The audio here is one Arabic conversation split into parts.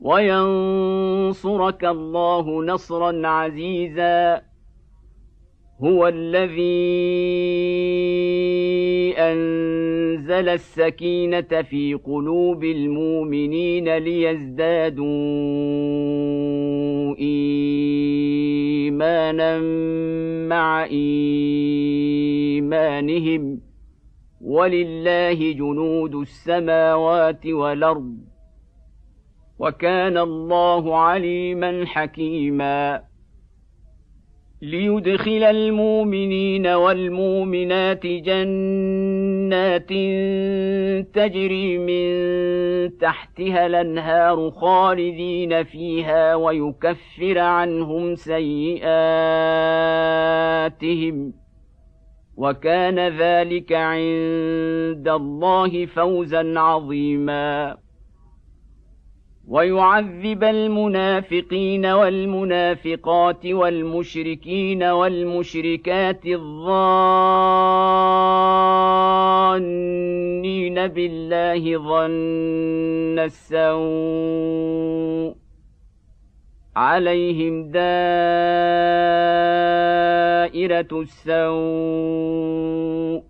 وينصرك الله نصرا عزيزا. هو الذي انزل السكينه في قلوب المؤمنين ليزدادوا ايمانا مع ايمانهم. ولله جنود السماوات والارض. وكان الله عليما حكيما. ليدخل المؤمنين والمؤمنات جنات تجري من تحتها الأنهار خالدين فيها ويكفر عنهم سيئاتهم. وكان ذلك عند الله فوزا عظيما. ويعذب المنافقين والمنافقات والمشركين والمشركات الظانين بالله ظن السوء عليهم دائرة السوء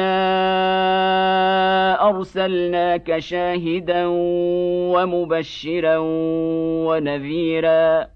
انا ارسلناك شاهدا ومبشرا ونذيرا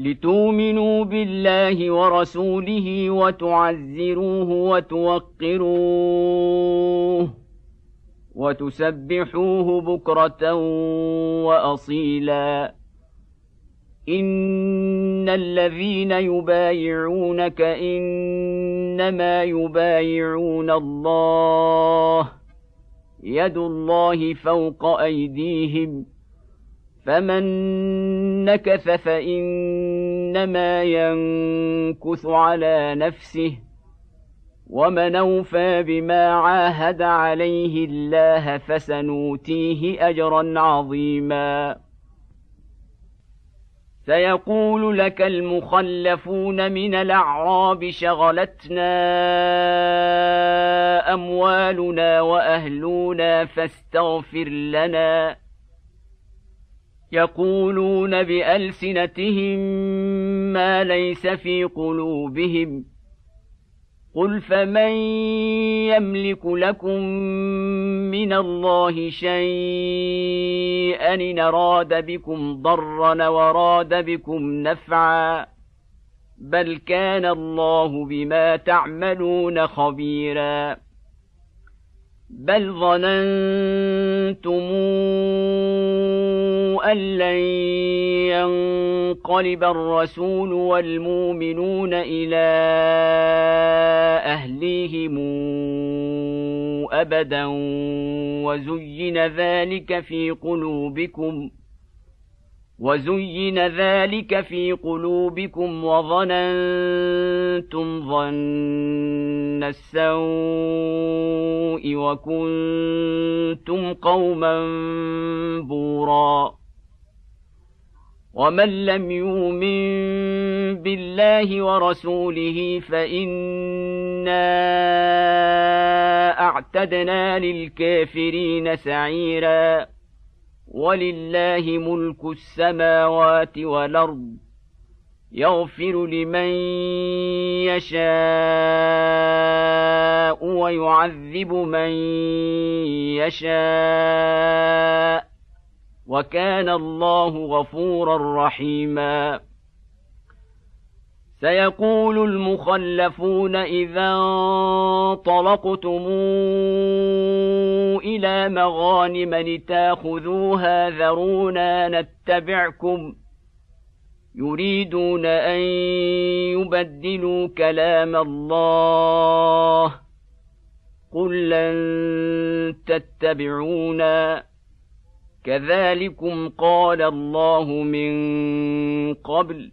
لتؤمنوا بالله ورسوله وتعزروه وتوقروه وتسبحوه بكره واصيلا ان الذين يبايعونك إنما يبايعون الله. يد الله فوق أيديهم. فمن نكث فإنما ينكث على نفسه. ومن أوفى بما عاهد عليه الله فسنؤتيه أجرا عظيما. سيقول لك المخلفون من الأعراب شغلتنا أموالنا وأهلنا فاستغفر لنا. يقولون بألسنتهم ما ليس في قلوبهم. قل فمن يملك لكم من الله شيئا ان اراد بكم ضرا وراد بكم نفعا بل كان الله بما تعملون خبيرا بل ظننتم ان لن ينقلب الرسول والمؤمنون إلى اهليهم ابدا وزين ذلك في قلوبكم وزين ذلك في قلوبكم وظننتم ظن السوء وكنتم قوما بورا ومن لم يؤمن بالله ورسوله فانا اعتدنا للكافرين سعيرا ولله ملك السماوات والأرض يغفر لمن يشاء ويعذب من يشاء وكان الله غفورا رحيما. سيقول المخلفون إذا انطلقتم إلى مغانم لتأخذوها ذرونا نتبعكم يريدون أن يبدلوا كلام الله قل لن تتبعونا كذلكم قال الله من قبل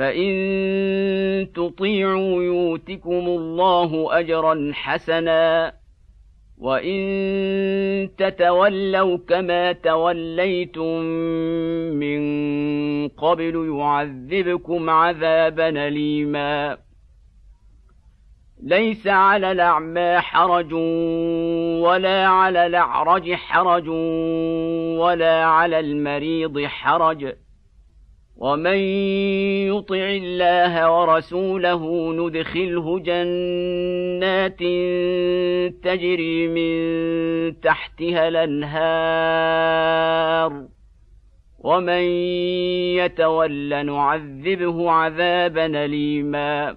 فان تطيعوا يؤتكم الله اجرا حسنا وان تتولوا كما توليتم من قبل يعذبكم عذابا اليما ليس على الاعمى حرج ولا على الاعرج حرج ولا على المريض حرج ومن يطع الله ورسوله ندخله جنات تجري من تحتها الانهار ومن يتول نعذبه عذابا اليما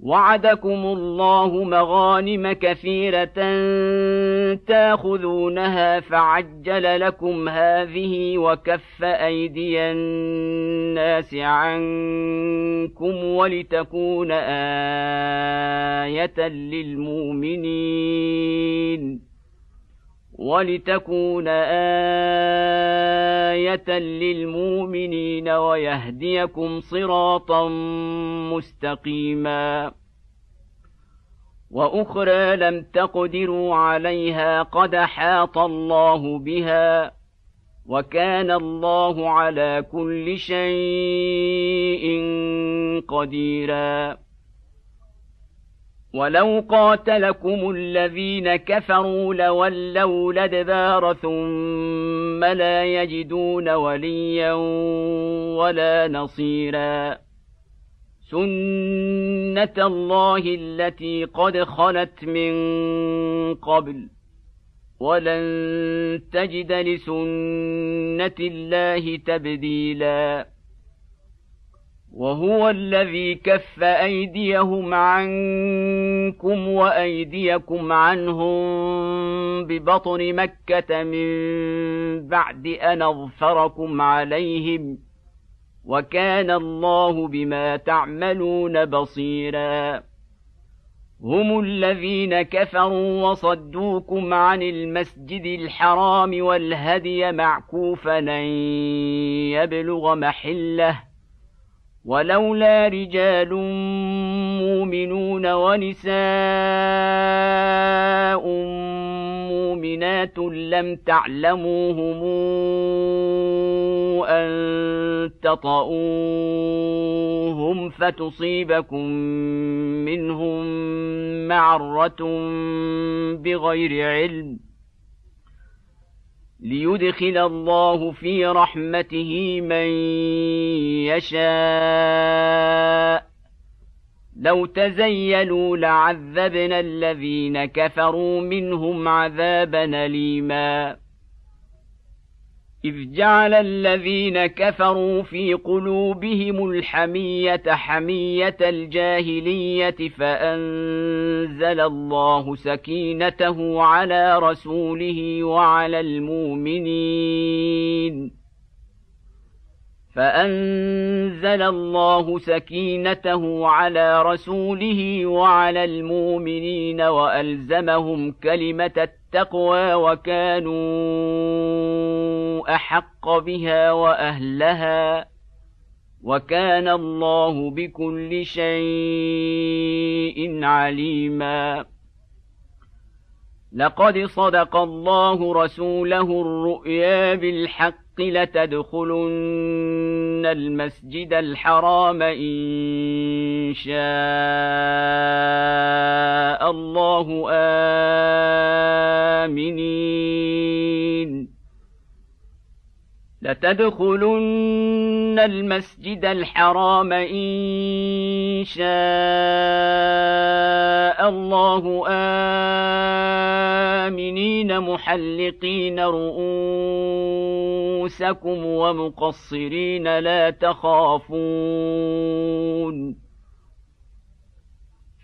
وعدكم الله مغانم كثيرة تاخذونها فعجل لكم هذه وكف أيدي الناس عنكم ولتكون آية للمؤمنين. ولتكون آية للمؤمنين ويهديكم صراطا مستقيما وأخرى لم تقدروا عليها قد حاط الله بها وكان الله على كل شيء قديرا ولو قاتلكم الذين كفروا لولوا الادبار ثم لا يجدون وليا ولا نصيرا سنه الله التي قد خلت من قبل ولن تجد لسنه الله تبديلا وهو الذي كف أيديهم عنكم وأيديكم عنهم ببطن مكة من بعد أن اظفركم عليهم وكان الله بما تعملون بصيرا. هم الذين كفروا وصدوكم عن المسجد الحرام والهدي معكوفا أن يبلغ محلة ولولا رجال مؤمنون ونساء مؤمنات لم تعلموهم أن تطئوهم فتصيبكم منهم معرة بغير علم ليدخل الله في رحمته من يشاء. لو تزيلوا لعذبنا الذين كفروا منهم عذابا أليما. إذ جعل الذين كفروا في قلوبهم الحمية حمية الجاهلية فأنزل الله سكينته على رسوله وعلى المؤمنين. فأنزل الله سكينته على رسوله وعلى المؤمنين وألزمهم كلمة التقوى وكانوا أحق بها وأهلها وكان الله بكل شيء عليما. لقد صدق الله رسوله الرؤيا بالحق لتدخلن المسجد الحرام إن شاء الله آمنين. لتدخلن المسجد الحرام إن شاء الله آمنين محلقين رؤوسكم ومقصرين لا تخافون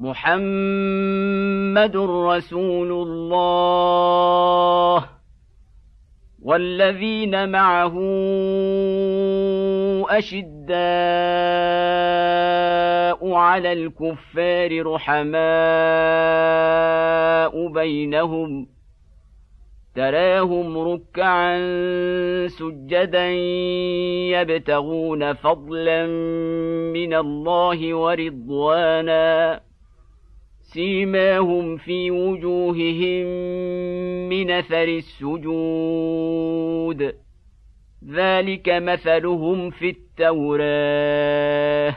محمد رسول الله والذين معه أشداء على الكفار رحماء بينهم تراهم ركعا سجدا يبتغون فضلا من الله ورضوانا. سيماهم في وجوههم من أثر السجود. ذلك مثلهم في التوراة.